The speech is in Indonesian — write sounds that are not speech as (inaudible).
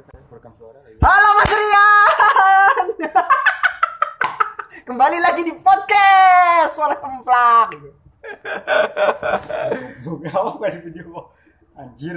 Gitu. Halo Mas Rian. (laughs) Kembali lagi di podcast Suara Semplak. Bukan apa di video anjir